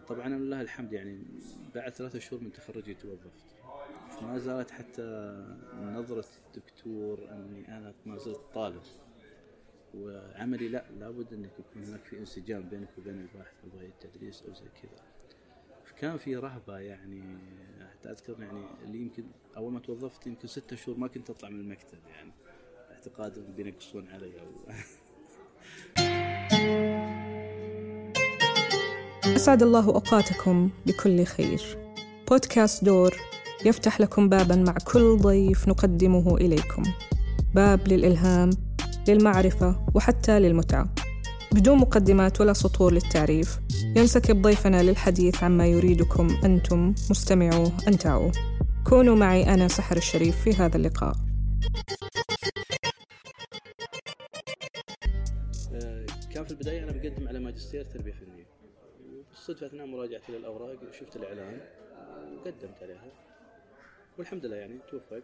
طبعا لله الحمد يعني بعد ثلاثة شهور من تخرجي توظفت. ما زالت حتى نظرة الدكتور أني أنا ما زلت طالب. وعملي لا لابد أنك يكون هناك في انسجام بينك وبين الباحث في التدريس أو زي كذا. كان في رهبة يعني حتى أذكر يعني اللي يمكن أول ما توظفت يمكن ستة شهور ما كنت أطلع من المكتب يعني. اعتقاد بينقصون علي. أو أسعد الله أوقاتكم بكل خير. بودكاست دور يفتح لكم بابا مع كل ضيف نقدمه إليكم. باب للإلهام للمعرفة وحتى للمتعة. بدون مقدمات ولا سطور للتعريف ينسكب ضيفنا للحديث عما يريدكم أنتم مستمعوه أن تعوا كونوا معي أنا سحر الشريف في هذا اللقاء. آه، كان في البداية أنا بقدم على ماجستير تربية فنية. بالصدفة أثناء مراجعتي للأوراق شفت الإعلان وقدمت عليها. والحمد لله يعني توفقت.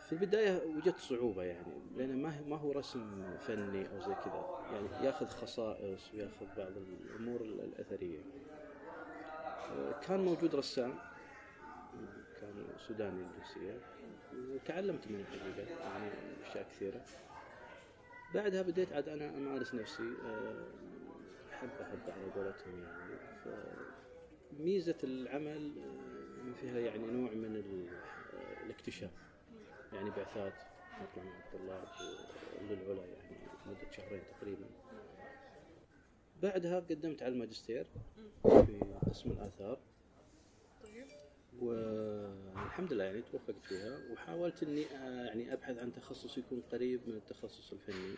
في البداية وجدت صعوبة يعني لأن ما ما هو رسم فني أو زي كذا. يعني ياخذ خصائص وياخذ بعض الأمور الأثرية. كان موجود رسام كان سوداني الجنسية وتعلمت منه الحقيقة يعني أشياء كثيرة. بعدها بديت عاد أنا أمارس نفسي أحب أحب على قولتهم يعني. فميزة العمل فيها يعني نوع من الاكتشاف. يعني بعثات نطلع مع الطلاب للعلا يعني مدة شهرين تقريبا. بعدها قدمت على الماجستير في قسم الآثار. والحمد لله يعني توفقت فيها. وحاولت إني يعني أبحث عن تخصص يكون قريب من التخصص الفني.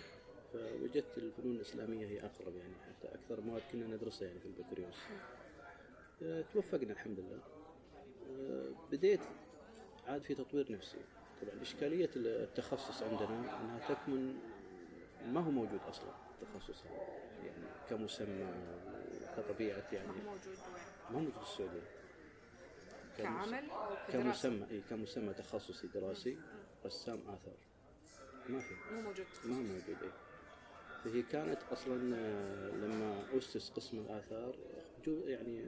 فوجدت الفنون الإسلامية هي أقرب يعني حتى أكثر مواد كنا ندرسها يعني في البكالوريوس. توفقنا الحمد لله. بديت عاد في تطوير نفسي. طبعا إشكالية التخصص عندنا أنها تكمن ما هو موجود أصلا التخصص يعني كمسمى كطبيعة يعني. ما هو موجود؟ ما هو موجود في السعودية. كعمل كمسمى إي كمسمى تخصصي دراسي رسام آثار. ما في. مو موجود؟ ما هو موجود إي. فهي كانت أصلا لما اسس قسم الآثار يعني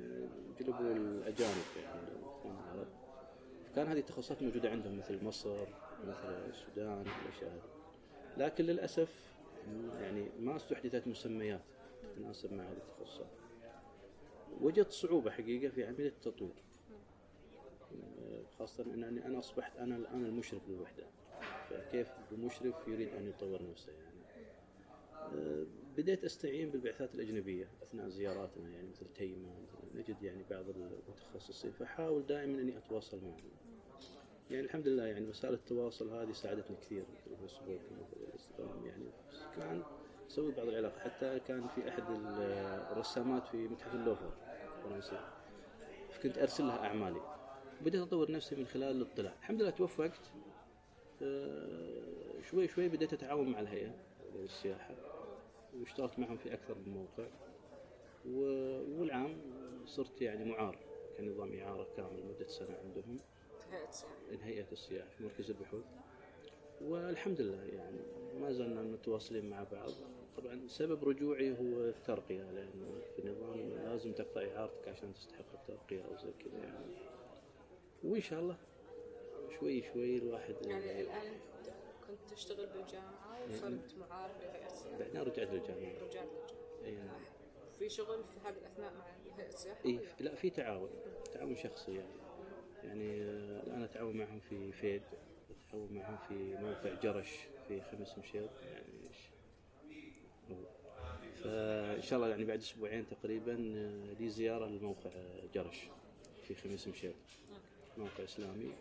جلبوا الأجانب يعني العرب كان هذه التخصصات موجودة عندهم مثل مصر مثل السودان الأشياء هذه. لكن للأسف يعني ما استحدثت مسميات تتناسب مع هذه التخصصات. وجدت صعوبة حقيقة في عملية التطوير. خاصة أنني أنا أصبحت أنا الآن المشرف للوحدة فكيف المشرف يريد أن يطور نفسه يعني. بديت أستعين بالبعثات الأجنبية أثناء زياراتنا يعني مثل تيمة. نجد يعني بعض المتخصصين فحاول دائما إني أتواصل معهم. يعني الحمد لله يعني وسائل التواصل هذه ساعدتني كثير الفيسبوك الانستغرام يعني كان سوي بعض العلاقات حتى كان في أحد الرسامات في متحف اللوفر الفرنسي. فكنت ارسل لها أعمالي. بديت أطور نفسي من خلال الاطلاع. الحمد لله توفقت. آه، شوي شوي بديت أتعاون مع الهيئة للسياحه واشتغلت معهم في أكثر من موقع. والعام صرت يعني معار كنظام إعارة كامل مده سنة عندهم. هيئة السياحة في مركز البحوث. والحمد لله يعني ما زلنا متواصلين مع بعض. طبعا سبب رجوعي هو الترقية لأنه في النظام لازم تقطع إعارتك عشان تستحق الترقية أو زي كذا يعني. وإن شاء الله شوي شوي الواحد يعني الآن كنت تشتغل بالجامعة وصرت معار بهيئة السياحة بعدين رجعت للجامعة. رجعت للجامعة. نعم في شغل في هذه الأثناء مع هيئة السياحة؟ إيه. لا في تعاون. تعاون شخصي يعني. يعني الآن أتعاون معهم في فيد أتعاون معهم في موقع جرش في خمس مشيط. يعني فإن شاء الله يعني بعد أسبوعين تقريبا لي زيارة لموقع جرش في خميس مشيط. موقع إسلامي.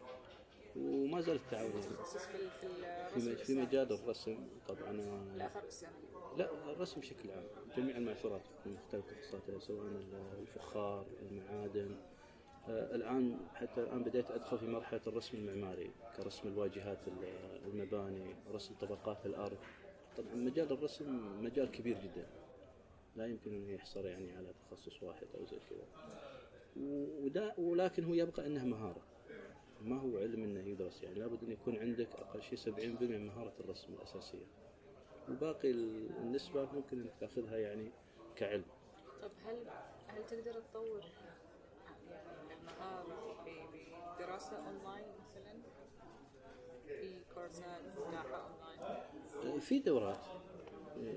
وما زال التعاون. يعني في في مجال الرسم طبعا. الآثار الإسلامية لا الرسم بشكل عام. جميع المعثورات من مختلف تخصصاتها سواء الفخار المعادن. آه، الآن حتى الآن بديت أدخل في مرحلة الرسم المعماري كرسم الواجهات المباني ورسم طبقات الأرض. طبعا مجال الرسم مجال كبير جدا. لا يمكن أن يحصر يعني على تخصص واحد أو زي كذا. ولكن هو يبقى أنه مهارة. ما هو علم أنه يدرس؟ يعني لابد أن يكون عندك أقل شيء 70% من مهارة الرسم الأساسية. وباقي النسبة ممكن أنك تأخذها يعني كعلم. طب هل هل تقدر تطور يعني المهارة بدراسة أونلاين مثلا؟ في كورسات متاحة أونلاين؟ في دورات.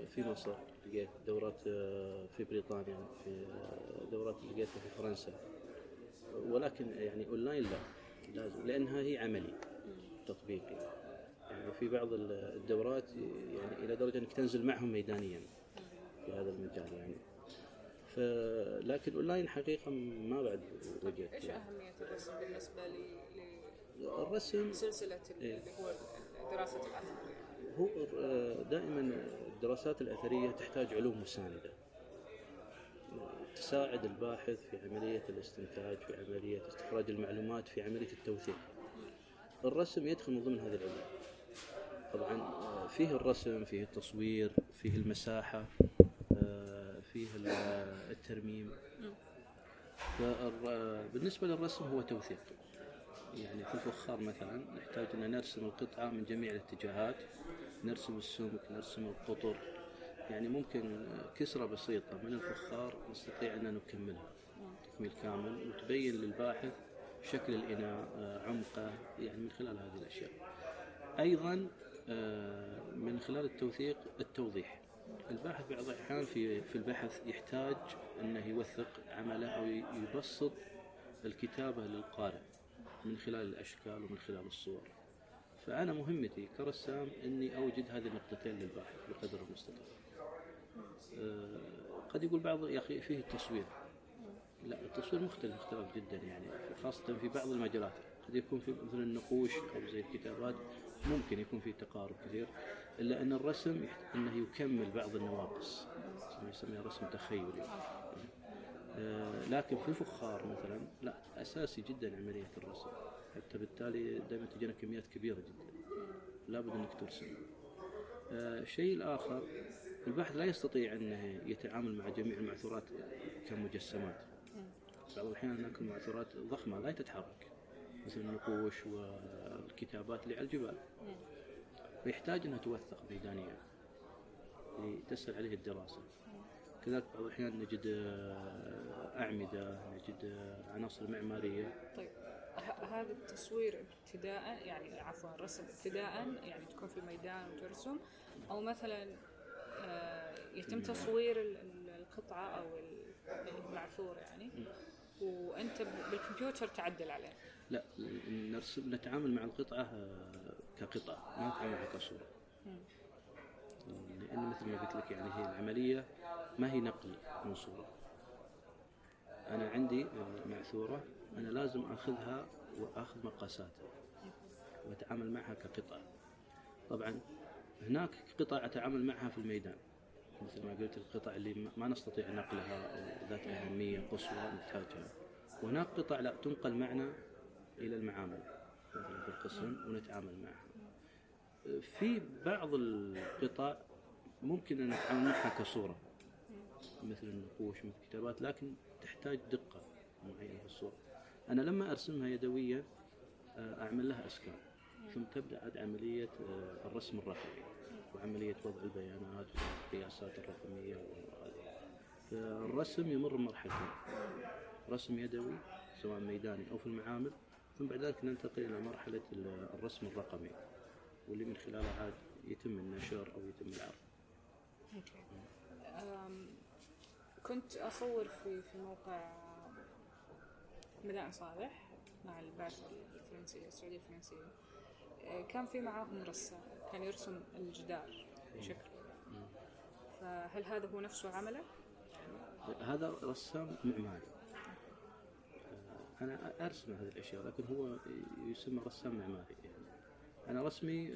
في مصر لقيت دورات في بريطانيا في دورات لقيتها في فرنسا. ولكن يعني أونلاين لا. لازم. لأنها هي عملي تطبيقي. يعني في بعض الدورات يعني إلى درجة إنك تنزل معهم ميدانيا في هذا المجال يعني. فلكن أونلاين حقيقة ما بعد وجدت إيش أهمية الرسم بالنسبة لي الرسم سلسلة اللي هو دراسة الأثر هو دائما الدراسات الأثرية تحتاج علوم مساندة. تساعد الباحث في عملية الاستنتاج في عملية استخراج المعلومات في عملية التوثيق. الرسم يدخل من ضمن هذه العلوم. طبعا فيه الرسم فيه التصوير فيه المساحة فيه الترميم. بالنسبة للرسم هو توثيق. يعني في الفخار مثلا نحتاج أن نرسم القطعة من جميع الاتجاهات. نرسم السمك نرسم القطر. يعني ممكن كسرة بسيطة من الفخار نستطيع أن نكملها. تكميل كامل وتبين للباحث شكل الإناء عمقه يعني من خلال هذه الأشياء. أيضا من خلال التوثيق التوضيح. الباحث بعض الأحيان في في البحث يحتاج أنه يوثق عمله أو يبسط الكتابة للقارئ من خلال الأشكال ومن خلال الصور. فأنا مهمتي كرسام أني أوجد هذه النقطتين للباحث بقدر المستطاع. قد يقول بعض يا أخي فيه التصوير. لا التصوير مختلف اختلاف جدا يعني خاصة في بعض المجالات. قد يكون في مثل النقوش أو زي الكتابات ممكن يكون في تقارب كثير إلا أن الرسم أنه يكمل بعض النواقص. يسميه رسم تخيلي. آه لكن في الفخار مثلا لا أساسي جدا عملية الرسم. حتى بالتالي دائما تجينا كميات كبيرة جدا. لابد أنك ترسم. آه الشيء الآخر الباحث لا يستطيع أنه يتعامل مع جميع المعثورات كمجسمات. بعض الأحيان هناك المعثورات ضخمة لا تتحرك مثل النقوش والكتابات اللي على الجبال فيحتاج أنها توثق ميدانيا لتسهل عليه الدراسة. كذلك بعض الأحيان نجد أعمدة نجد عناصر معمارية. طيب هذا التصوير ابتداء يعني عفوا الرسم ابتداء يعني تكون في الميدان وترسم أو مثلا يتم تصوير القطعة أو المعثور يعني. وأنت بالكمبيوتر تعدل عليه. لا نرسم نتعامل مع القطعة كقطعة ما نتعامل معها كصورة. لأن مثل ما قلت لك يعني هي العملية ما هي نقل من صورة. أنا عندي معثورة أنا لازم أخذها وأخذ مقاساتها. وأتعامل معها كقطعة طبعا هناك قطع أتعامل معها في الميدان. مثل ما قلت القطع اللي ما نستطيع نقلها أو ذات أهمية قصوى نحتاجها وهناك قطع لا تنقل معنا إلى المعامل مثلا في القسم ونتعامل معها. في بعض القطع ممكن أن نتعامل معها كصورة مثل النقوش مثل الكتابات لكن تحتاج دقة معينة في الصورة. أنا لما أرسمها يدويا أعمل لها أسكان. ثم تبدأ عاد عملية الرسم الرقمي وعملية وضع البيانات والقياسات الرقمية فالرسم يمر بمرحلتين رسم يدوي سواء ميداني أو في المعامل ثم بعد ذلك ننتقل إلى مرحلة الرسم الرقمي واللي من خلاله عاد يتم النشر أو يتم العرض. كنت أصور في في موقع مدائن صالح مع البعثة الفرنسية السعودية الفرنسية كان في معاهم رسام كان يرسم الجدار بشكل. فهل هذا هو نفسه عمله؟ هذا رسام معماري. أنا أرسم هذه الأشياء لكن هو يسمى رسام معماري. يعني أنا رسمي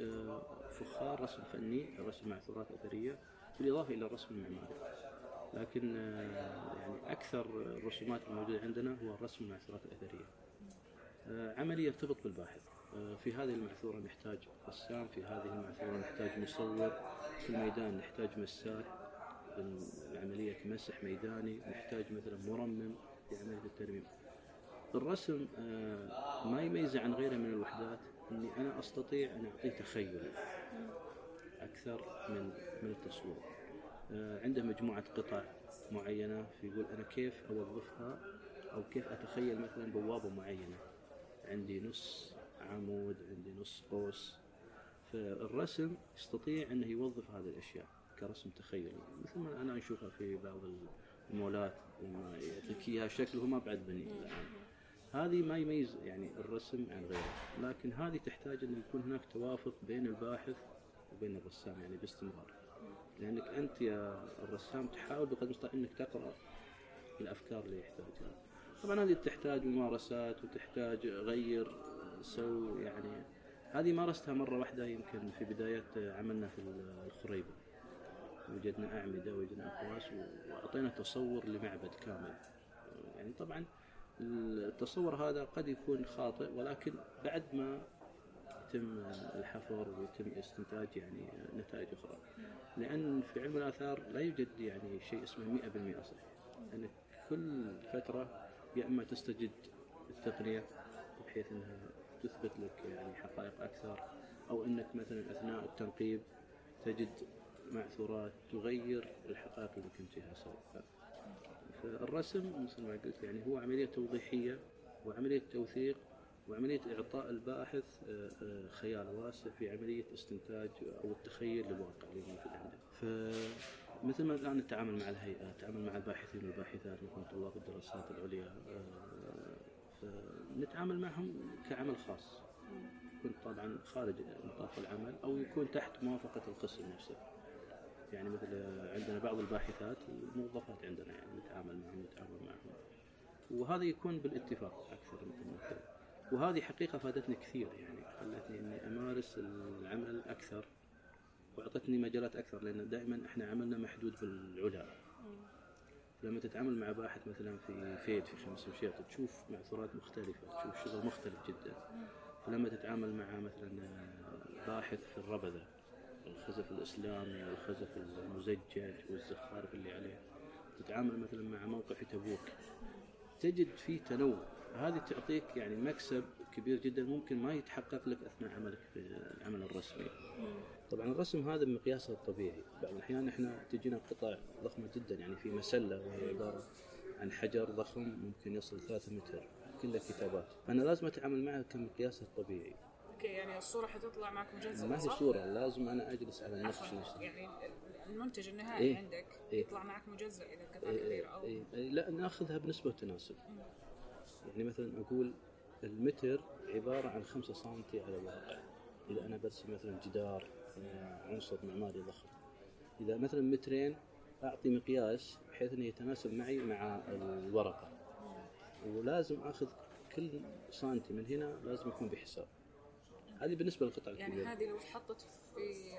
فخار رسم فني رسم معثورات أثرية بالإضافة إلى الرسم المعماري. لكن يعني أكثر الرسومات الموجودة عندنا هو الرسم المعثورات الأثرية عملي يرتبط بالباحث. في هذه المعثورة نحتاج رسام في هذه المعثورة نحتاج مصور في الميدان نحتاج مساح عملية مسح ميداني نحتاج مثلا مرمم في عملية الترميم. الرسم ما يميزه عن غيره من الوحدات إني أنا أستطيع أن اعطيه تخيل أكثر من من التصوير. عنده مجموعة قطع معينة فيقول أنا كيف أوظفها أو كيف أتخيل مثلا بوابة معينة؟ عندي نص عمود عندي نص قوس. فالرسم يستطيع أنه يوظف هذه الأشياء كرسم تخيلي. مثل ما أنا أشوفها في بعض المولات لما يعطيك إياها شكل هو ما بعد بني. الآن هذه ما يميز يعني الرسم عن غيره. لكن هذه تحتاج أن يكون هناك توافق بين الباحث وبين الرسام يعني باستمرار. لأنك أنت يا الرسام تحاول بقدر المستطاع أنك تقرأ الأفكار اللي يحتاجها. طبعا هذه تحتاج ممارسات وتحتاج غير سو يعني هذه مارستها مرة واحدة يمكن في بداية عملنا في الخريبة. وجدنا أعمدة وجدنا أقواس وأعطينا تصور لمعبد كامل. يعني طبعا التصور هذا قد يكون خاطئ ولكن بعد ما يتم الحفر ويتم استنتاج يعني نتائج أخرى. لأن في علم الآثار لا يوجد يعني شيء اسمه 100% صحيح لأن كل فترة يا إما تستجد التقنية بحيث أنها تثبت لك يعني حقائق أكثر أو أنك مثلا أثناء التنقيب تجد معثورات تغير الحقائق اللي كنت فيها سابقا فالرسم مثل ما قلت يعني هو عملية توضيحية وعملية توثيق وعملية إعطاء الباحث آه، آه، خيال واسع في عملية استنتاج أو التخيل للواقع اللي موجود عنده. فمثل ما الآن نتعامل مع الهيئات نتعامل مع الباحثين والباحثات مثل طلاب الدراسات العليا آه، فنتعامل معهم كعمل خاص. يكون طبعا خارج نطاق العمل أو يكون تحت موافقة القسم نفسه. يعني مثل عندنا بعض الباحثات موظفات عندنا يعني نتعامل معهم نتعامل معهم. وهذا يكون بالاتفاق أكثر مثل ما وهذه حقيقة فادتني كثير يعني خلتني إني أمارس العمل أكثر وأعطتني مجالات أكثر لأن دائما إحنا عملنا محدود بالعلا لما تتعامل مع باحث مثلا في فيد في خمس مشيط تشوف معثورات مختلفة تشوف شغل مختلف جدا فلما تتعامل مع مثلا باحث في الربذة الخزف الإسلامي والخزف المزجج والزخارف اللي عليه تتعامل مثلا مع موقع في تبوك تجد فيه تنوع هذه تعطيك يعني مكسب كبير جدا ممكن ما يتحقق لك أثناء عملك في العمل الرسمي. طبعا الرسم هذا بمقياسه الطبيعي، بعض الأحيان إحنا تجينا قطع ضخمة جدا يعني في مسلة وهي عبارة عن حجر ضخم ممكن يصل 3 متر كلها كتابات، فأنا لازم أتعامل معها كمقياسها الطبيعي. أوكي يعني الصورة حتطلع معك مجزأة ما هي صورة لازم أنا أجلس على النقش نفسه يعني المنتج النهائي إيه؟ عندك إيه؟ يطلع معك مجزأ إذا قطعة إيه كبيرة أو إيه؟ إيه لا نأخذها بنسبة وتناسب يعني مثلا أقول المتر عبارة عن 5 سم على الواقع إذا أنا برسم مثلا جدار عنصر معماري ضخم. إذا مثلا مترين أعطي مقياس بحيث إنه يتناسب معي مع الورقة. ولازم آخذ كل سنتي من هنا لازم يكون بحساب. هذه بالنسبة للقطع يعني الكبيرة. يعني هذه لو اتحطت في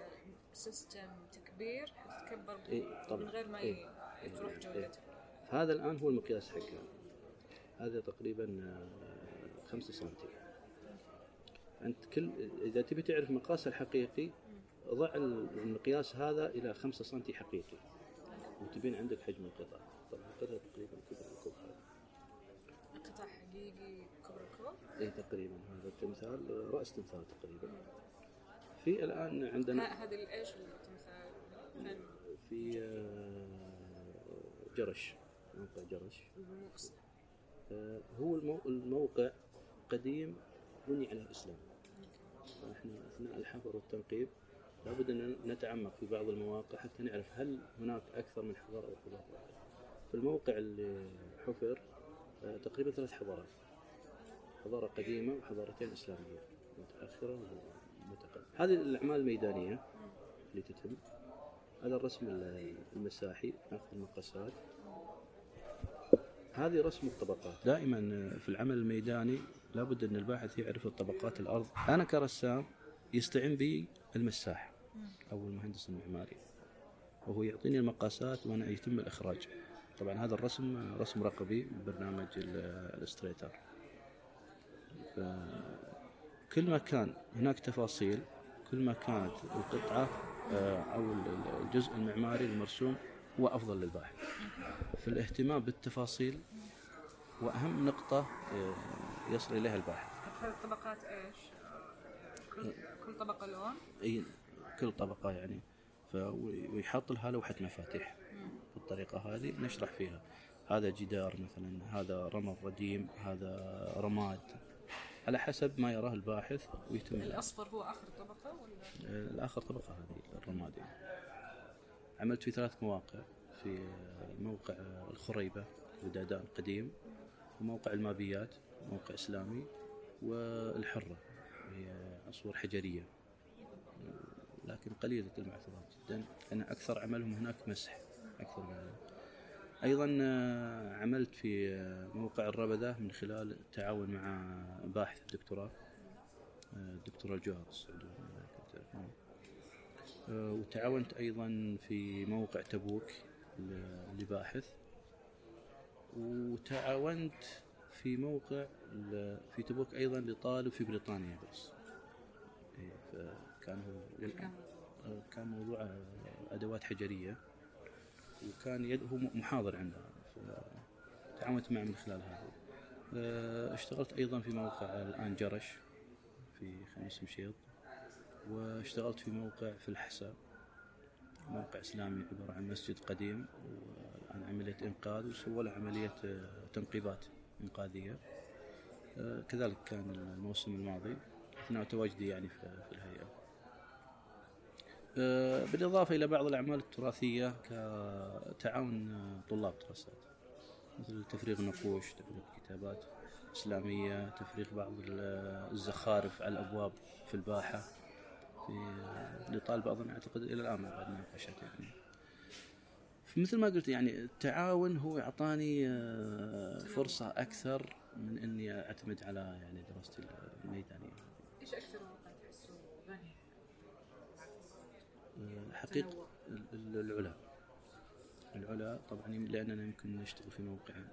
سيستم تكبير حتتكبر إيه طبعا. من غير ما إيه تروح إيه جودتها إيه. هذا الآن هو المقياس حقها هذا تقريبا 5 آه، سم أنت كل إذا تبي تعرف مقاسه الحقيقي ضع المقياس هذا إلى 5 سم حقيقي. وتبين عندك حجم القطع. طبعا القطع تقريبا كبر الكوب قطع حقيقي كبر الكوب؟ اي تقريبا هذا التمثال رأس تمثال تقريبا. في الآن عندنا هذه إيش التمثال؟ في آه، جرش موقع جرش. آه، هو الموقع قديم بني على الإسلام. فاحنا أثناء الحفر والتنقيب لابد أن نتعمق في بعض المواقع حتى نعرف هل هناك أكثر من حضارة أو حضارة في الموقع اللي حفر آه، تقريبا ثلاث حضارات. حضارة قديمة وحضارتين إسلامية. متأخرة ومتقدمة هذه الأعمال الميدانية اللي تتم. هذا الرسم المساحي ناخذ المقاسات. هذه رسم الطبقات. دائما في العمل الميداني لابد أن الباحث يعرف الطبقات الأرض. أنا كرسام يستعين بي المساح أو المهندس المعماري وهو يعطيني المقاسات وأنا يتم الإخراج. طبعا هذا الرسم رسم رقمي ببرنامج ال Illustrator. كل ما كان هناك تفاصيل كل ما كانت القطعة آه، أو الجزء المعماري المرسوم هو أفضل للباحث. فالاهتمام بالتفاصيل وأهم نقطة آه، يصل إليها الباحث. الطبقات إيش؟ كل, كل طبقة لون؟ كل طبقة يعني. ويحط لها لوحة مفاتيح بالطريقة هذه نشرح فيها. هذا جدار مثلا هذا رمل رديم هذا رماد. على حسب ما يراه الباحث ويتم الأصفر هو آخر طبقة ولا؟ الآخر طبقة هذه الرمادي عملت في ثلاث مواقع. في موقع الخريبة ودادان القديم وموقع المابيات موقع إسلامي والحرة هي عصور حجرية. لكن قليلة المعثورات جدا. لأن أكثر عملهم هناك مسح أكثر من أيضا آه، عملت في آه، موقع الربذة من خلال التعاون مع باحث الدكتوراه آه، الدكتوراه الجوهر السعودي وتعاونت أيضا في موقع تبوك لباحث. وتعاونت في موقع في تبوك أيضا لطالب في بريطانيا بس. فكان هو كان. موضوع أدوات حجرية. وكان يد هو محاضر عندنا تعاونت معه من خلال هذا. آه، اشتغلت أيضا في موقع الآن جرش في خميس مشيط. واشتغلت في موقع في الحسا. موقع إسلامي عبارة عن مسجد قديم. والآن عملية إنقاذ. وسووا له عملية آه، تنقيبات إنقاذية. آه، كذلك كان الموسم الماضي. أثناء تواجدي يعني في الهيئة. بالإضافة إلى بعض الأعمال التراثية كتعاون طلاب دراسات مثل تفريغ نقوش تفريغ كتابات إسلامية تفريغ بعض الزخارف على الأبواب في الباحة في لطالب أظن أعتقد إلى الآن ما بعد ناقشت يعني فمثل ما قلت يعني التعاون هو اعطاني آه، فرصة أكثر من إني أعتمد على يعني دراستي الميدانية. إيش أكثر موقع تحسه غني؟ آه، حقيقه العلا. العلا طبعا لأننا يمكن نشتغل في موقعين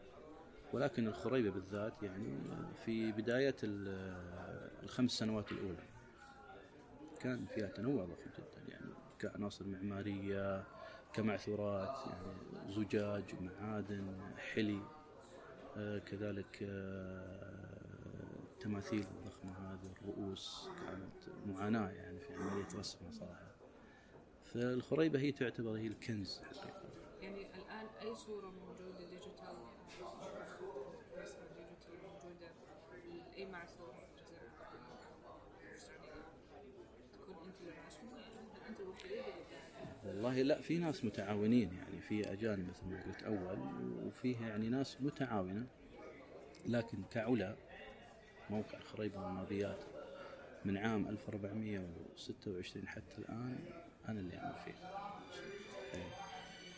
ولكن الخريبة بالذات يعني في بداية الخمس سنوات الأولى كان فيها تنوع ضخم جدا. يعني كعناصر معمارية كمعثورات يعني زجاج معادن حلي آه كذلك آه التماثيل الضخمة هذه الرؤوس كانت معاناة يعني في عملية رسمها صراحة. فالخريبة هي تعتبر هي الكنز حقيقة يعني الآن أي صورة موجودة digital؟ digital موجودة؟ أي معثور والله لا في ناس متعاونين يعني في أجانب مثل ما قلت أول وفيه يعني ناس متعاونة لكن كعلا موقع خريبه والمابيات من عام 1426 حتى الآن أنا اللي اعمل فيه.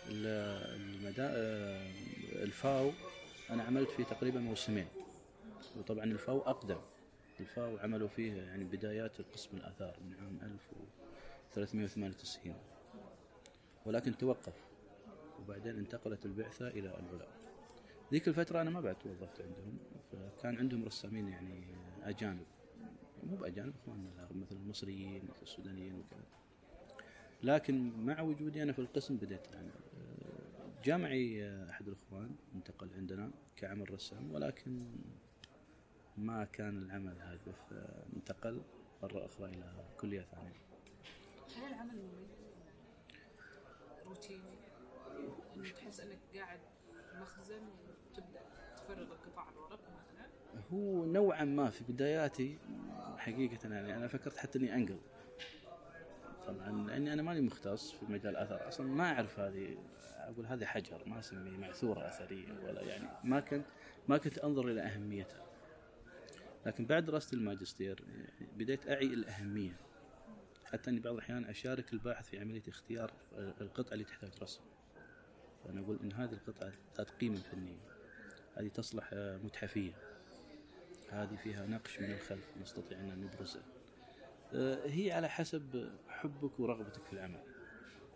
المدا... الفاو أنا عملت فيه تقريبا موسمين وطبعا الفاو أقدم. الفاو عملوا فيه يعني بدايات قسم الآثار من عام 1398 ولكن توقف وبعدين انتقلت البعثة إلى العلا ذيك الفترة أنا ما بعد توظفت عندهم فكان عندهم رسامين يعني أجانب. مو بأجانب إخواننا مثل المصريين مثل السودانيين وكذا. لكن مع وجودي أنا في القسم بديت العمل جامعي أحد الإخوان انتقل عندنا كعمل رسام ولكن ما كان العمل هذا فانتقل مرة أخرى إلى كلية ثانية. هل العمل؟ روتيني؟ انك تحس إنك قاعد في مخزن وتبدأ تفرغ القطع الورق مثلا؟ هو نوعا ما في بداياتي حقيقة يعني أنا فكرت حتى إني أنقل. طبعا. لأني أنا ماني مختص في مجال الأثر. أصلا ما أعرف هذه أقول هذه حجر ما أسميه معثورة أثرية ولا يعني ما كنت ما كنت أنظر إلى أهميتها. لكن بعد دراسة الماجستير بديت أعي الأهمية. حتى أني بعض الأحيان أشارك الباحث في عملية اختيار القطعة اللي تحتاج رسم. فأنا أقول إن هذه القطعة ذات قيمة فنية. هذه تصلح متحفية. هذه فيها نقش من الخلف نستطيع أن نبرزه هي على حسب حبك ورغبتك في العمل.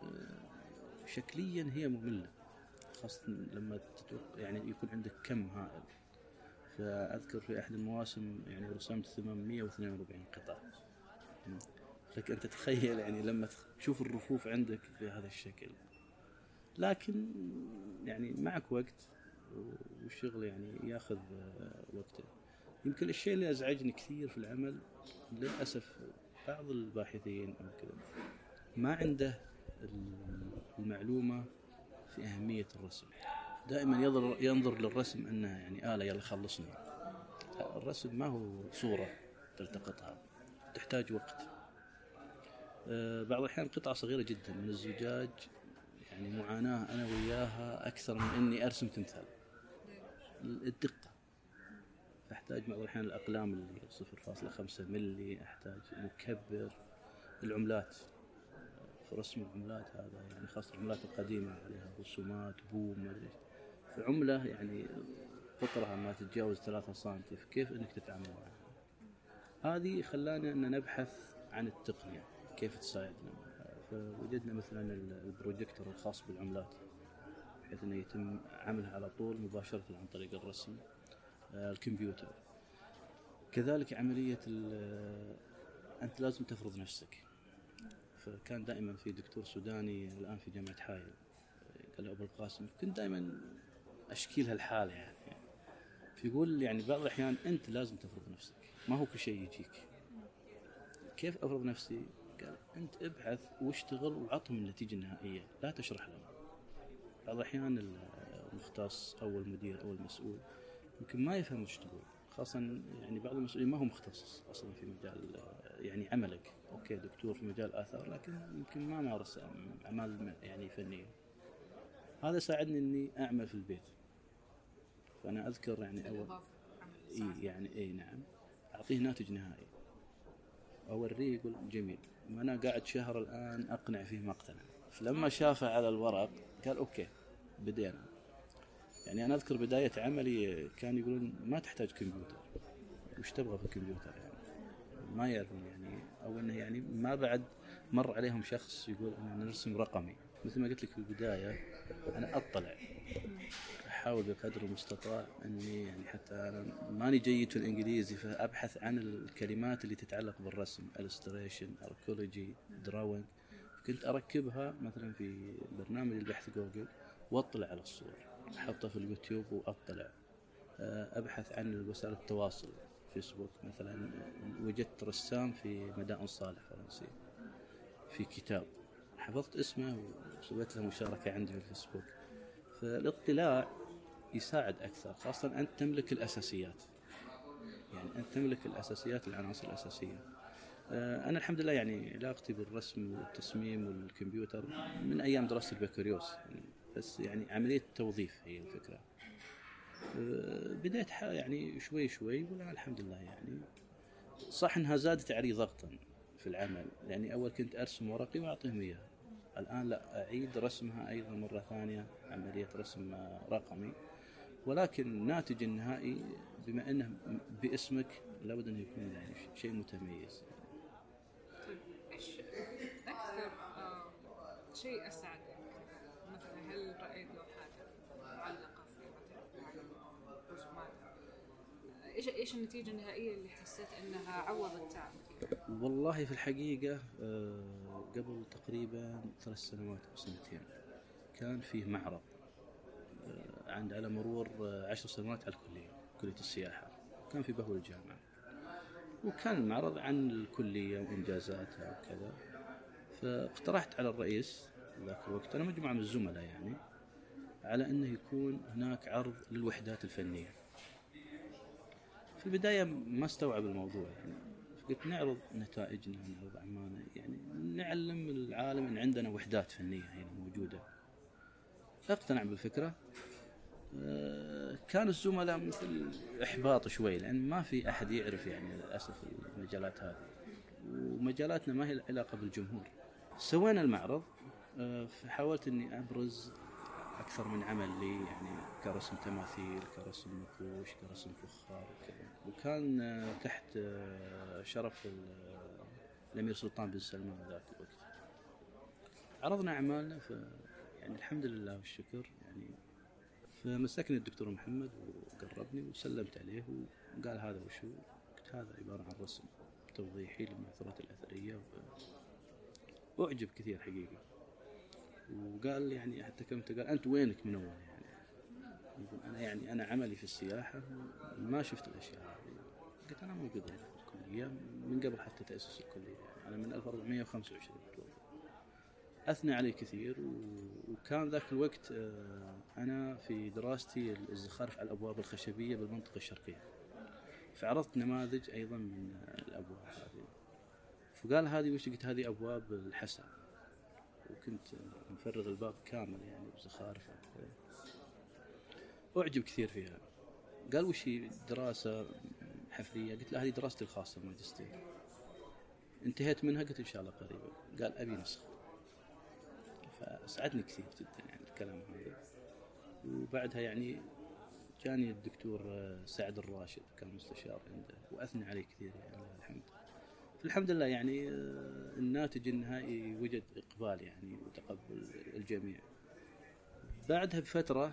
آه، شكليا هي مملة خاصة لما يعني يكون عندك كم هائل. فأذكر في أحد المواسم يعني رسمت 842 قطعة لك أن تتخيل يعني لما تشوف الرفوف عندك بهذا الشكل. لكن يعني معك وقت والشغل يعني ياخذ وقته. يمكن الشيء اللي أزعجني كثير في العمل للأسف بعض الباحثين أو كذا ما عنده المعلومة في أهمية الرسم. دائما ينظر, ينظر للرسم أنه يعني آلة يلا خلصني الرسم ما هو صورة تلتقطها تحتاج وقت. آه، بعض الأحيان قطعة صغيرة جدا من الزجاج يعني معاناة أنا وياها أكثر من إني أرسم تمثال. الدقة. أحتاج بعض الأحيان الأقلام اللي 0.5 ملي أحتاج مكبر العملات رسم العملات هذا يعني خاصة العملات القديمة عليها رسومات بوم ما أدري. فعملة يعني قطرها ما تتجاوز ثلاثة سنتي كيف إنك تتعامل معها؟ هذه خلانا إن نبحث عن التقنية كيف تساعدنا فوجدنا مثلا البروجيكتور الخاص بالعملات بحيث إنه يتم عملها على طول مباشرة عن طريق الرسم. الكمبيوتر. كذلك عملية أنت لازم تفرض نفسك. فكان دائما في دكتور سوداني الآن في جامعة حائل قال أبو القاسم كنت دائما أشكي لها الحالة يعني. فيقول يعني بعض الأحيان أنت لازم تفرض نفسك ما هو كل شيء يجيك. كيف أفرض نفسي؟ قال أنت ابحث واشتغل وعطهم النتيجة النهائية لا تشرح لهم. بعض الأحيان المختص أو المدير أو المسؤول يمكن ما يفهم وش تقول. خاصة يعني بعض المسؤولين ما هو مختص أصلا في مجال يعني عملك. أوكي دكتور في مجال آثار لكن يمكن ما مارس أعمال يعني فنية. هذا ساعدني إني أعمل في البيت. فأنا أذكر يعني أول إي يعني إي نعم. أعطيه ناتج نهائي. أوريه يقول جميل. وأنا قاعد شهر الآن أقنع فيه ما اقتنع فلما شافه على الورق قال okay بدينا. يعني أنا أذكر بداية عملي كان يقولون ما تحتاج كمبيوتر. وش تبغى في الكمبيوتر يعني؟ ما يعرفون يعني أو أنه يعني ما بعد مر عليهم شخص يقول أنا نرسم رقمي. مثل ما قلت لك في البداية أنا أطلع. أحاول بقدر المستطاع أني يعني حتى أنا ماني جيد في الإنجليزي فأبحث عن الكلمات اللي تتعلق بالرسم illustration archaeology drawing كنت أركبها مثلا في برنامج البحث جوجل وأطلع على الصور. أحطه في اليوتيوب وأطلع. آه، أبحث عن وسائل التواصل. فيسبوك مثلا. وجدت رسام في مدائن صالح فرنسي. في كتاب. حفظت اسمه وسويت له مشاركة عندي في الفيسبوك. فالاطلاع يساعد أكثر خاصة أنت تملك الأساسيات. يعني أنت تملك الأساسيات العناصر الأساسية. آه، أنا الحمد لله يعني علاقتي بالرسم والتصميم والكمبيوتر من أيام دراسة البكالوريوس. يعني بس يعني عملية توظيف هي الفكرة. أه، بديت يعني شوي شوي والآن الحمد لله يعني. صح إنها زادت علي ضغطا في العمل لأني أول كنت أرسم ورقي وأعطيهم إياها. الآن لا أعيد رسمها أيضا مرة ثانية عملية رسم رقمي. ولكن الناتج النهائي بما إنه باسمك لابد انه يكون يعني شيء متميز. طيب إيش أكثر آه، شيء أسعد إيش إيش النتيجة النهائية اللي حسيت إنها عوضت تعبك؟ والله في الحقيقة آه، قبل تقريبا ثلاث سنوات أو سنتين كان فيه معرض آه، عند على مرور آه، عشر سنوات على الكلية كلية السياحة. كان في بهو الجامعة. وكان المعرض عن الكلية وإنجازاتها وكذا. فاقترحت على الرئيس ذاك الوقت أنا مجموعة من الزملاء يعني على إنه يكون هناك عرض للوحدات الفنية. في البداية ما استوعب الموضوع يعني قلت نعرض نتائجنا نعرض أعمالنا يعني نعلم العالم أن عندنا وحدات فنية هنا موجودة. أقتنع بالفكرة. آه، كان الزملاء مثل إحباط شوي لأن ما في أحد يعرف يعني للأسف المجالات هذه. ومجالاتنا ما هي العلاقة بالجمهور. سوينا المعرض آه، فحاولت أني أبرز أكثر من عمل لي يعني كرسم تماثيل كرسم نقوش كرسم فخار وكذا. وكان تحت شرف الأمير سلطان بن سلمان ذاك الوقت. عرضنا أعمالنا ف يعني الحمد لله والشكر يعني فمسكني الدكتور محمد وقربني وسلمت عليه وقال هذا وشو؟ قلت هذا عبارة عن رسم توضيحي للمعثورات الأثرية وأعجب كثير حقيقي وقال يعني حتى كم قال أنت وينك من أول يعني؟ يقول أنا يعني أنا عملي في السياحة ما شفت الأشياء هذه. قلت أنا موجود هنا في الكلية من قبل حتى تاسيس الكلية يعني أنا من 1425 أثنى علي كثير وكان ذاك الوقت آه، أنا في دراستي الزخارف على الأبواب الخشبية بالمنطقة الشرقية. فعرضت نماذج أيضا من الأبواب هذه. فقال هذه وش قلت؟ هذه أبواب الحسا وكنت مفرغ الباب كامل يعني بزخارف أعجب كثير فيها. قال وش دراسه حفرية. قلت له هذه دراستي الخاصة ماجستير انتهيت منها قلت إن شاء الله قريبا. قال أبي نسخة. فأسعدني كثير جدا يعني الكلام هذا. وبعدها يعني جاني الدكتور سعد الراشد كان مستشار عنده وأثنى عليه كثير يعني الحمد الحمد لله يعني الناتج النهائي وجد إقبال يعني وتقبل الجميع. بعدها بفترة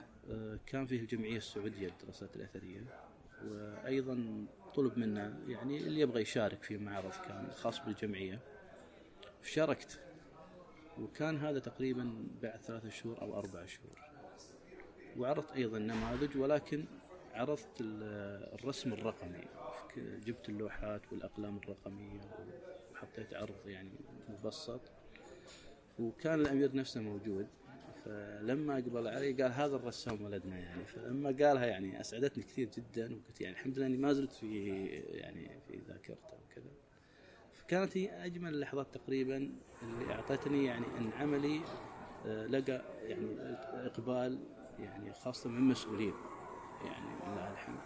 كان فيه الجمعية السعودية للدراسات الأثرية. وأيضا طلب منا يعني اللي يبغى يشارك في معرض كان خاص بالجمعية. شاركت وكان هذا تقريبا بعد ثلاثة شهور أو أربع شهور. وعرضت أيضا نماذج ولكن عرضت الرسم الرقمي. جبت اللوحات والأقلام الرقمية وحطيت عرض يعني مبسط. وكان الأمير نفسه موجود. فلما أقبل علي قال هذا الرسام ولدنا يعني. فلما قالها يعني أسعدتني كثير جدا وقلت يعني الحمد لله أني ما زلت في يعني في ذاكرته وكذا. فكانت هي أجمل اللحظات تقريبا اللي أعطتني يعني أن عملي آه، لقى يعني إقبال يعني خاصة من مسؤولين يعني لله الحمد.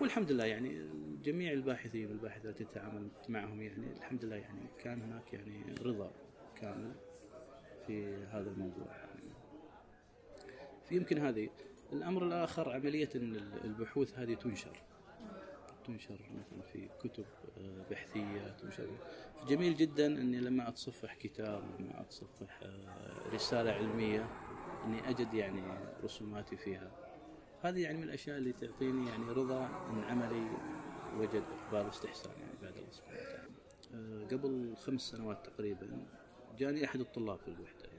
والحمد لله يعني جميع الباحثين والباحثات التي تعاملت معهم يعني الحمد لله يعني كان هناك يعني رضا كامل في هذا الموضوع. يعني في يمكن هذه. الأمر الآخر عملية أن البحوث هذه تنشر. تنشر مثلا في كتب آه، بحثية تنشر. جميل جدا أني لما أتصفح كتاب لما أتصفح آه، رسالة علمية أني أجد يعني رسوماتي فيها. هذه يعني من الأشياء اللي تعطيني يعني رضا أن عملي وجد إقبال واستحسان يعني بعد الله سبحانه وتعالى. آه، قبل خمس سنوات تقريبا جاني أحد الطلاب في الوحدة. يعني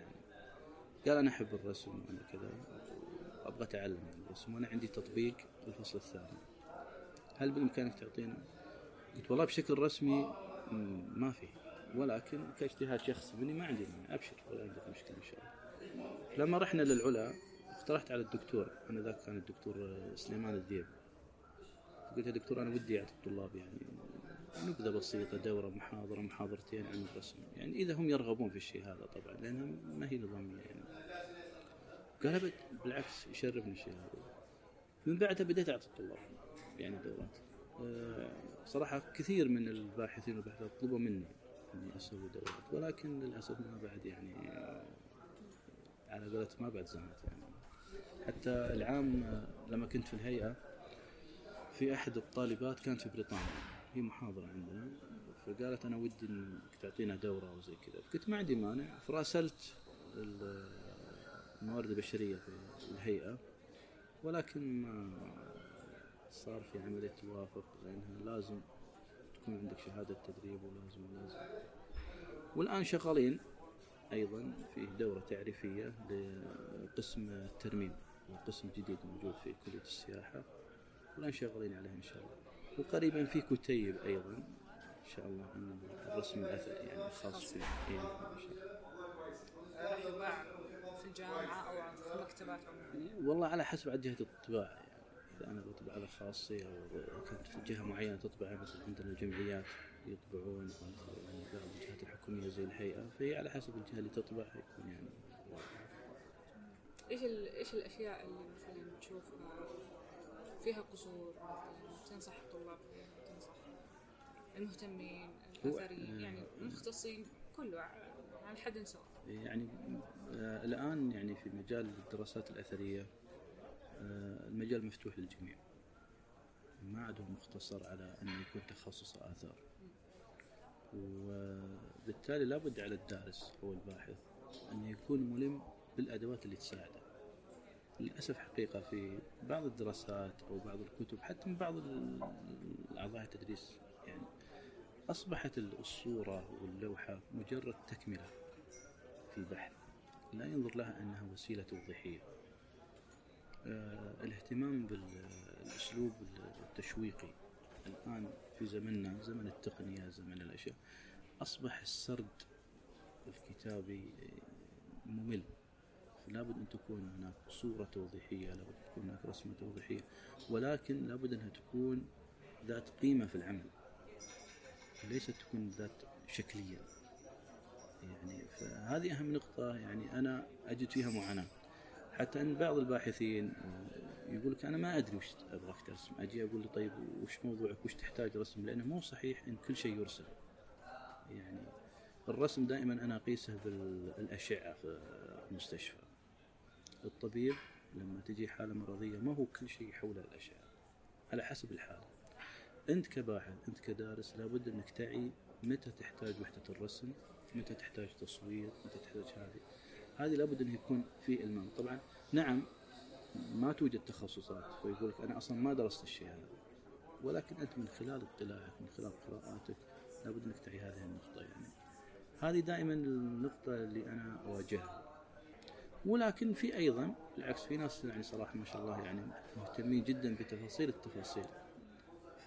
قال أنا أحب الرسم وأنا كذا وأبغى أتعلم الرسم وأنا عندي تطبيق الفصل الثاني. هل بالإمكانك تعطينا؟ قلت والله بشكل رسمي ما في. ولكن كاجتهاد شخصي مني ما عندي مانع أبشر ولا عندك مشكلة إن شاء الله. لما رحنا للعلا اقترحت على الدكتور أنا ذاك كان الدكتور سليمان الذيب. قلت يا دكتور أنا ودي أعطي الطلاب يعني نبذة بسيطة دورة محاضرة محاضرتين عن الرسم. يعني إذا هم يرغبون في الشيء هذا طبعا لأنها ما هي نظامية يعني. قال ابد بالعكس يشرفني الشيء هذا. من بعدها بديت أعطي الطلاب يعني دورات. أه صراحة كثير من الباحثين والباحثات طلبوا مني إني أسوي دورات ولكن للأسف ما بعد يعني على قولة ما بعد زمت يعني. حتى العام لما كنت في الهيئة في أحد الطالبات كانت في بريطانيا هي محاضرة عندنا فقالت أنا ودي إنك تعطينا دورة أو زي كذا. فكنت ما عندي مانع فراسلت الموارد البشرية في الهيئة ولكن ما صار في عملية توافق لأنها لازم تكون عندك شهادة تدريب ولازم ولازم والآن شغالين أيضا فيه دورة تعريفية لقسم الترميم قسم جديد موجود في كلية السياحة. والآن شغالين عليه إن شاء الله. وقريبا في كتيب أيضا إن شاء الله من الرسم الأثري يعني خاص في إيه إن شاء الله. راح يباع في المكتبات والله على حسب عاد جهة الطباعة إذا أنا بطبع على خاصي أو كنت في جهة معينة تطبع مثل عندنا الجمعيات يطبعون أو الجهات الحكومية زي الهيئة فهي على حسب الجهة اللي تطبع يكون يعني إيش إيش الأشياء اللي مثلا تشوفها فيها قصور مثلا تنصح الطلاب فيها تنصح المهتمين الأثريين يعني المختصين كله على حد سواء. يعني آه الآن يعني في مجال الدراسات الأثرية آه، المجال مفتوح للجميع. ما عاد مختصر على أنه يكون تخصص آثار. وبالتالي لابد على الدارس أو الباحث أن يكون ملم بالأدوات اللي تساعده. للأسف حقيقة في بعض الدراسات أو بعض الكتب حتى من بعض الأعضاء التدريس يعني أصبحت الصورة واللوحة مجرد تكملة. في البحث لا ينظر لها أنها وسيلة توضيحية آه، الاهتمام بالأسلوب التشويقي. الآن في زمننا زمن التقنية زمن الأشياء أصبح السرد الكتابي ممل. لابد أن تكون هناك صورة توضيحية لابد أن تكون هناك رسمة توضيحية ولكن لابد أنها تكون ذات قيمة في العمل. ليست تكون ذات شكلية. يعني فهذه أهم نقطة يعني أنا أجد فيها معاناة. حتى أن بعض الباحثين يقول لك أنا ما أدري وش أبغاك ترسم. أجي أقول له طيب وش موضوعك؟ وش تحتاج رسم؟ لأنه مو صحيح إن كل شيء يرسم. يعني الرسم دائما أنا اقيسه بالأشعة في المستشفى. الطبيب لما تجي حالة مرضية ما هو كل شيء حول الأشعة على حسب الحالة. أنت كباحث أنت كدارس لابد أنك تعي متى تحتاج وحدة الرسم. متى تحتاج تصوير متى تحتاج هذه. هذه لابد انه يكون في إلمام. طبعا نعم ما توجد تخصصات فيقول لك أنا أصلا ما درست الشيء هذا. ولكن أنت من خلال اطلاعك من خلال قراءاتك لابد أنك تعي هذه النقطة يعني. هذه دائما النقطة اللي أنا أواجهها. ولكن في أيضا بالعكس في ناس يعني صراحة ما شاء الله يعني مهتمين جدا بتفاصيل التفاصيل.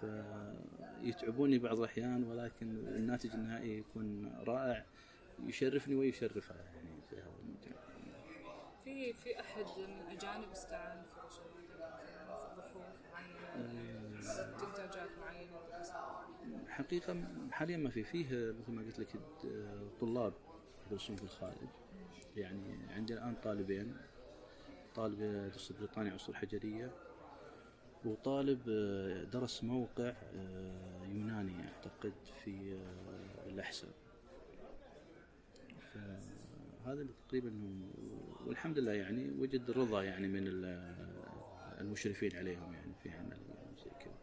فيتعبوني بعض الأحيان ولكن الناتج النهائي يكون رائع يشرفني ويشرفها يعني في هذا المجال. في في أحد من الأجانب استعان في رسوماتك في بحوث معينه استنتاجات معينة؟ حقيقة حاليا ما في فيه مثل ما قلت لك طلاب يدرسون في الخارج. يعني عندي الآن طالبين طالب يدرس بريطانيا عصور حجرية. وطالب درس موقع يوناني أعتقد في الأحساء فهذا تقريبا والحمد لله يعني وجد رضا يعني من المشرفين عليهم يعني في عمل زي كذا.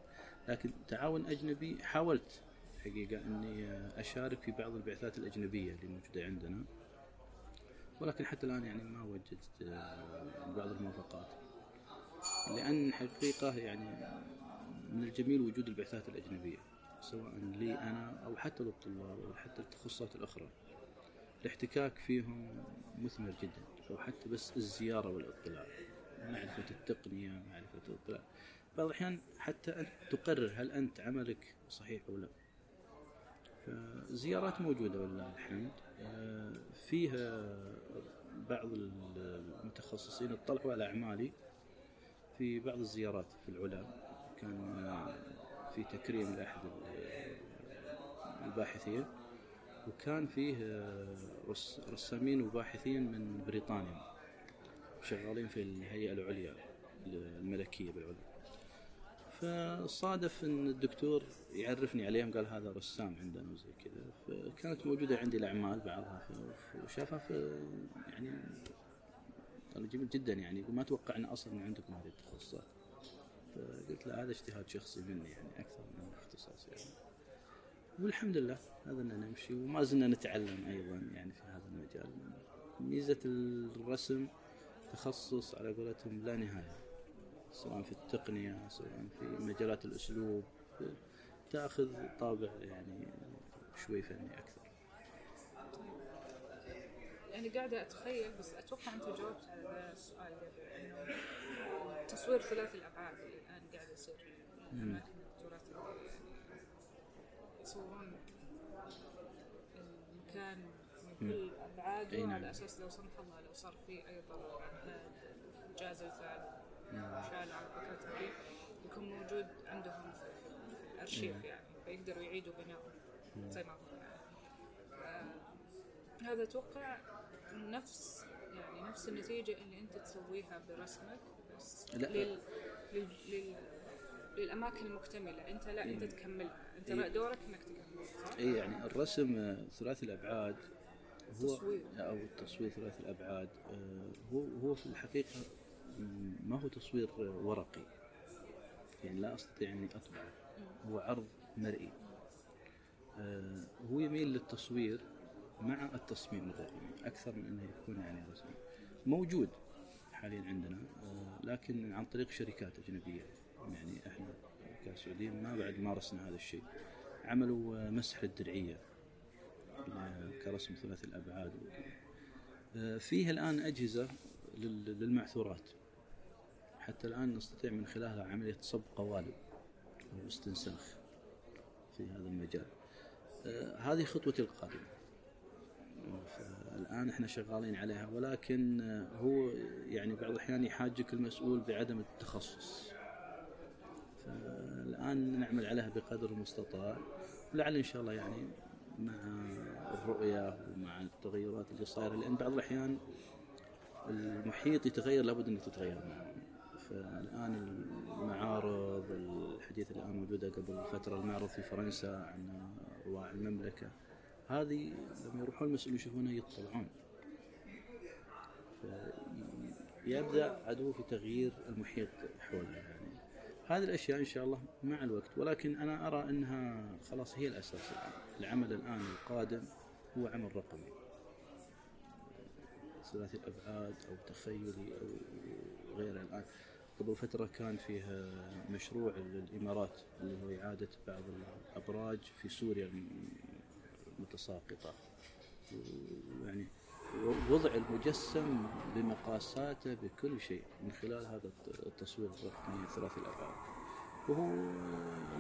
لكن تعاون أجنبي حاولت حقيقة أني أشارك في بعض البعثات الأجنبية اللي موجودة عندنا. ولكن حتى الآن يعني ما وجدت بعض الموافقات. لأن حقيقة يعني من الجميل وجود البعثات الأجنبية سواء لي أنا أو حتى للطلاب أو حتى التخصصات الأخرى. الاحتكاك فيهم مثمر جدا أو حتى بس الزيارة والاطلاع معرفة التقنية معرفة الإطلاع. بعض الأحيان حتى أنت تقرر هل أنت عملك صحيح أو لا. فزيارات موجودة والله الحمد. فيها بعض المتخصصين اطلعوا على أعمالي. في بعض الزيارات في العلا. كان في تكريم لأحد الباحثين وكان فيه رسامين وباحثين من بريطانيا شغالين في الهيئة العليا الملكية بالعلا. فصادف إن الدكتور يعرفني عليهم قال هذا رسام عندنا وزي كذا. فكانت موجودة عندي الأعمال بعضها وشافها في يعني جميل جدا يعني ما توقعنا أصلا عندكم هذه التخصصات. فقلت له هذا اجتهاد شخصي مني يعني أكثر من اختصاص يعني. والحمد لله هذا ان نمشي وما زلنا نتعلم أيضا يعني في هذا المجال. ميزة الرسم تخصص على قولتهم لا نهاية سواء في التقنية سواء في مجالات الأسلوب. تأخذ طابع يعني شوي فني أكثر. يعني قاعدة أتخيل بس أتوقع أنت جاوبت على السؤال إنه تصوير ثلاثي الأبعاد اللي الآن قاعد يصير أماكن الدكتورات يصورون المكان من كل أبعاده نعم. على أساس لو سمح الله لو صار في أي ضرر جاز الفعل شال عن فكرة هذه يكون موجود عندهم في, في, في الأرشيف يعني فيقدروا يعيدوا بناءه زي ما هو يعني. هذا أتوقع نفس يعني نفس النتيجة اللي أنت تسويها برسمك بس لا. لل, لل, لل للأماكن المكتملة أنت لا أنت تكملها أنت إيه. دورك أنك تكملها؟ اي يعني الرسم آه، ثلاثي الأبعاد هو التصوير. أو التصوير ثلاثي الأبعاد آه، هو هو في الحقيقة ما هو تصوير ورقي يعني لا أستطيع أني أطبعه هو عرض مرئي آه، هو يميل للتصوير مع التصميم الرقمي أكثر من أنه يكون يعني رسمي. موجود حاليا عندنا آه، لكن عن طريق شركات أجنبية. يعني إحنا كسعوديين ما بعد مارسنا هذا الشيء. عملوا آه، مسح للدرعية كرسم ثلاثي الأبعاد. آه، فيه الآن أجهزة لل- للمعثورات. حتى الآن نستطيع من خلالها عملية صب قوالب أو استنساخ في هذا المجال. هذه خطوتي القادمة. الآن إحنا شغالين عليها ولكن هو يعني بعض الأحيان يحاجك المسؤول بعدم التخصص. فالآن نعمل عليها بقدر المستطاع لعل إن شاء الله يعني مع الرؤية ومع التغيرات اللي صايرة لأن بعض الأحيان المحيط يتغير لابد أنك تتغير معه. فالآن المعارض الحديث الآن موجودة قبل فترة المعرض في فرنسا عن رواع المملكة. هذه لما يروحون المسؤولين يشوفونها يطلعون. يبدأ عدو في تغيير المحيط حولنا يعني. هذه الأشياء إن شاء الله مع الوقت. ولكن أنا أرى أنها خلاص هي الأساس. العمل الآن القادم هو عمل رقمي. ثلاثي الأبعاد أو تخيلي أو غيره الآن. قبل فترة كان فيه مشروع للإمارات اللي هو إعادة بعض الأبراج في سوريا. المتساقطة يعني وضع المجسم بمقاساته بكل شيء من خلال هذا التصوير الرقمي ثلاثي الأبعاد. وهو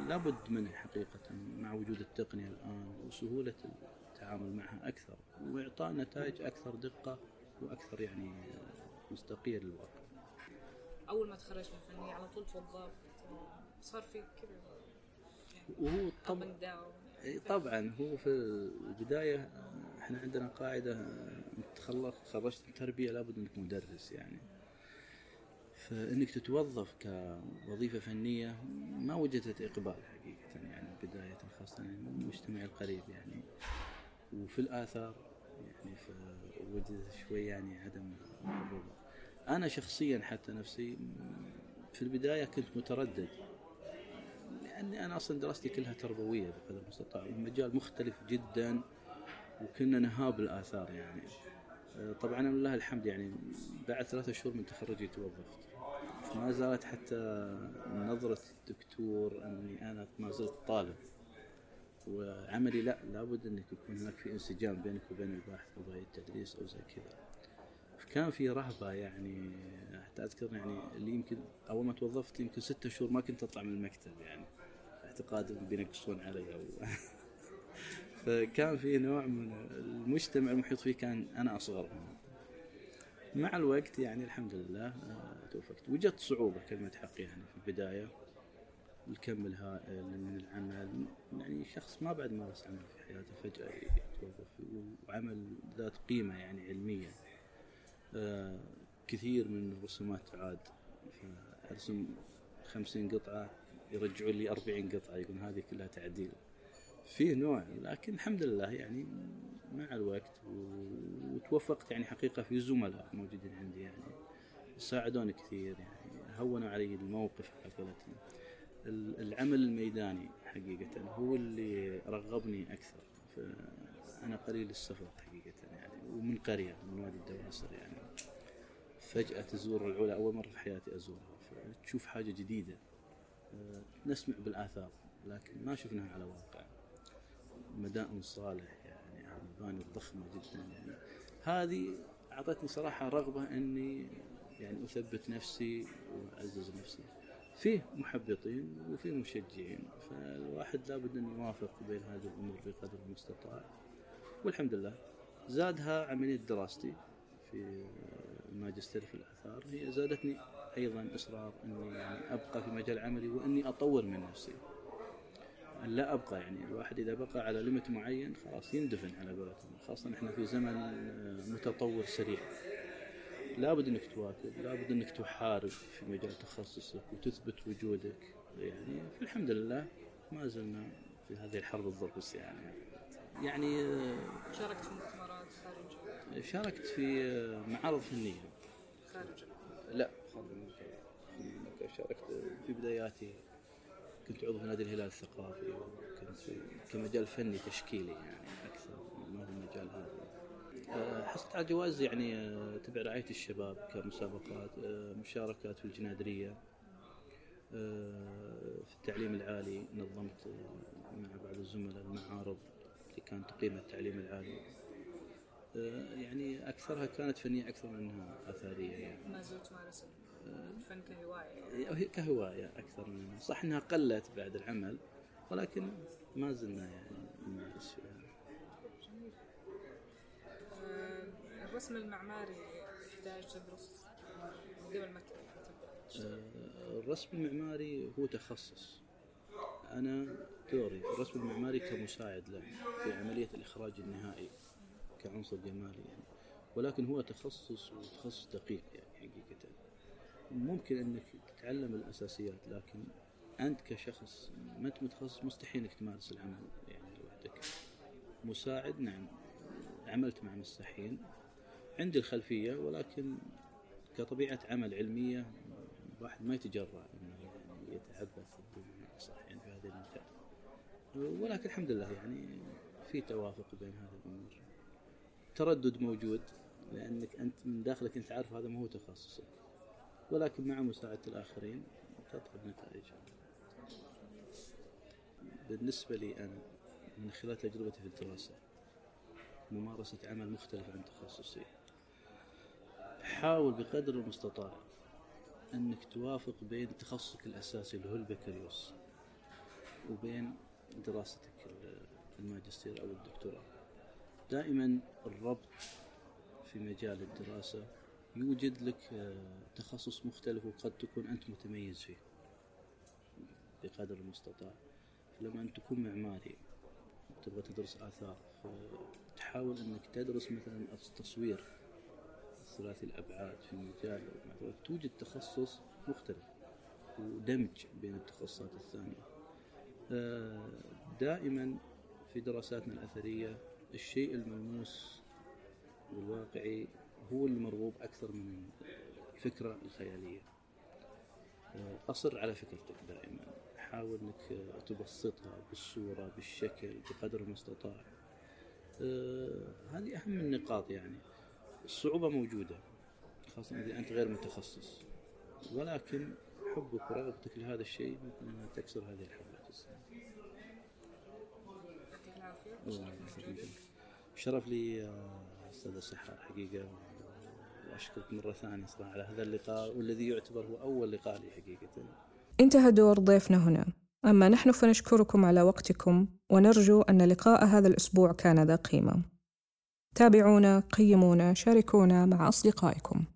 لابد منه حقيقة مع وجود التقنية الآن وسهولة التعامل معها أكثر وإعطاء نتائج أكثر دقة وأكثر يعني مصداقية للواقع. أول ما تخرجت من الفنيه على طول توظفت صار في كذا وهو طبعا طبعا هو في البداية إحنا عندنا قاعدة انت تخلص خرجت التربية لابد إنك مدرس يعني. فإنك تتوظف كوظيفة فنية ما وجدت إقبال حقيقة يعني يعني من المجتمع القريب يعني. وفي الآثار يعني فوجد شوي يعني عدم الرضا. أنا شخصيا حتى نفسي في البداية كنت متردد لأني أنا أصلا دراستي كلها تربوية بقدر المستطاع المجال مختلف جدا وكنا نهاب الآثار يعني. طبعا لله الحمد يعني بعد ثلاثة شهور من تخرجي توظفت. ما زالت حتى نظرة الدكتور أني أنا ما زلت طالب. وعملي لا لابد أنك يكون هناك في انسجام بينك وبين الباحث باقي التدريس أو زي كذا. فكان في رهبة يعني حتى أذكر يعني اللي يمكن أول ما توظفت يمكن ستة شهور ما كنت أطلع من المكتب يعني. اعتقاد إنهم بينقصون علي أو فكان في نوع من المجتمع المحيط فيه كان أنا أصغرهم مع الوقت يعني الحمد لله آه، توفقت. وجدت صعوبة كلمة حق يعني في البداية. الكم الهائل من العمل. يعني شخص ما بعد مارس عمل في حياته فجأة يتوظف. وعمل ذات قيمة يعني علمية. آه، كثير من الرسومات تعاد فأرسم خمسين قطعة. يرجعون لي أربعين قطعة يقول هذه كلها تعديل. فيه نوع لكن الحمد لله يعني مع الوقت وتوفقت يعني حقيقة في زملاء موجودين عندي يعني ساعدوني كثير يعني هونوا علي الموقف على قولتهم ال- العمل الميداني حقيقة هو اللي رغبني أكثر فأنا قليل السفر حقيقة يعني ومن قرية من وادي الدواسر يعني. فجأة تزور العلا أول مرة في حياتي أزورها فتشوف حاجة جديدة. آه، نسمع بالآثار لكن ما شفناها على واقع. مدائن صالح يعني المباني الضخمة جدا. يعني هذه أعطتني صراحة رغبة أني يعني أثبت نفسي وأعزز نفسي. فيه محبطين وفيه مشجعين فالواحد لابد أن يوافق بين هذه الأمور بقدر المستطاع. والحمد لله زادها عملية دراستي في الماجستير في الآثار هي زادتني أيضا إصرار أني يعني أبقى في مجال عملي وأني أطور من نفسي. أن لا أبقى يعني الواحد إذا بقى على ليمت معين خلاص يندفن على قولتهم خاصة إحنا في زمن متطور سريع. لابد إنك تواكب لابد إنك تحارب في مجال تخصصك وتثبت وجودك. يعني فالحمد لله ما زلنا في هذه الحرب الضرس يعني. يعني شاركت في مؤتمرات خارج شاركت في معارض فنية. خارج لا. المملكة. شاركت في بداياتي كنت عضو في نادي الهلال الثقافي وكنت كمجال فني تشكيلي يعني أكثر ما هو المجال هذا. حصلت على جوائز يعني آه، تبع رعاية الشباب كمسابقات آه، مشاركات في الجنادرية آه، في التعليم العالي نظمت مع بعض الزملاء المعارض اللي كان تقييم التعليم العالي. يعني أكثرها كانت فنية أكثر من أنها أثرية يعني. ما زلت تمارس الفن كهوايه هي كهواية أكثر من صح أنها قلت بعد العمل ولكن ما زلنا يعني نمارس فيها. الرسم المعماري يحتاج تدرس قبل ما آه، الرسم المعماري هو تخصص. أنا دوري في الرسم المعماري كمساعد له في عملية الإخراج النهائي كعنصر جمالي يعني. ولكن هو تخصص وتخصص دقيق يعني. ممكن أنك تتعلم الأساسيات لكن أنت كشخص ما أنت متخصص مستحيل أنك تمارس العمل يعني لوحدك. مساعد نعم. عملت مع مساحين عندي الخلفية ولكن كطبيعة عمل علمية الواحد ما يتجرأ إنه يعني يتعبث اصح يعني في هذه المجال ولكن الحمد لله يعني في توافق بين هذه الأمور. تردد موجود لأنك أنت من داخلك أنت عارف هذا ما هو تخصصك. ولكن مع مساعدة الآخرين تطلب نتائج. بالنسبة لي أنا من خلال تجربتي في الدراسة ممارسة عمل مختلف عن تخصصي. حاول بقدر المستطاع أنك توافق بين تخصصك الأساسي اللي هو البكالوريوس وبين دراستك الماجستير أو الدكتوراه. دائما الربط في مجال الدراسة يوجد لك آه، تخصص مختلف وقد تكون أنت متميز فيه. بقدر المستطاع. فلما أنت تكون معماري تبغى تدرس آثار تحاول أنك تدرس مثلا التصوير ثلاثي الأبعاد في المجال توجد تخصص مختلف ودمج بين التخصصات الثانية. آه، دائما في دراساتنا الأثرية الشيء الملموس والواقعي هو المرغوب أكثر من الفكرة الخيالية. آه، أصر على فكرتك دائما. حاول أنك تبسطها بالصورة بالشكل بقدر المستطاع. آه، هذه أهم النقاط يعني. الصعوبة موجودة خاصة إذا أنت غير متخصص. ولكن حبك ورغبتك لهذا الشيء ممكن أنها تكسر هذه الحواجز شرف لي أستاذ السحار حقيقة. وأشكرك مرة ثانية صراحة على هذا اللقاء والذي يعتبر هو أول لقاء لي حقيقة. انتهى دور ضيفنا هنا. أما نحن فنشكركم على وقتكم ونرجو أن لقاء هذا الأسبوع كان ذا قيمة. تابعونا قيمونا شاركونا مع أصدقائكم.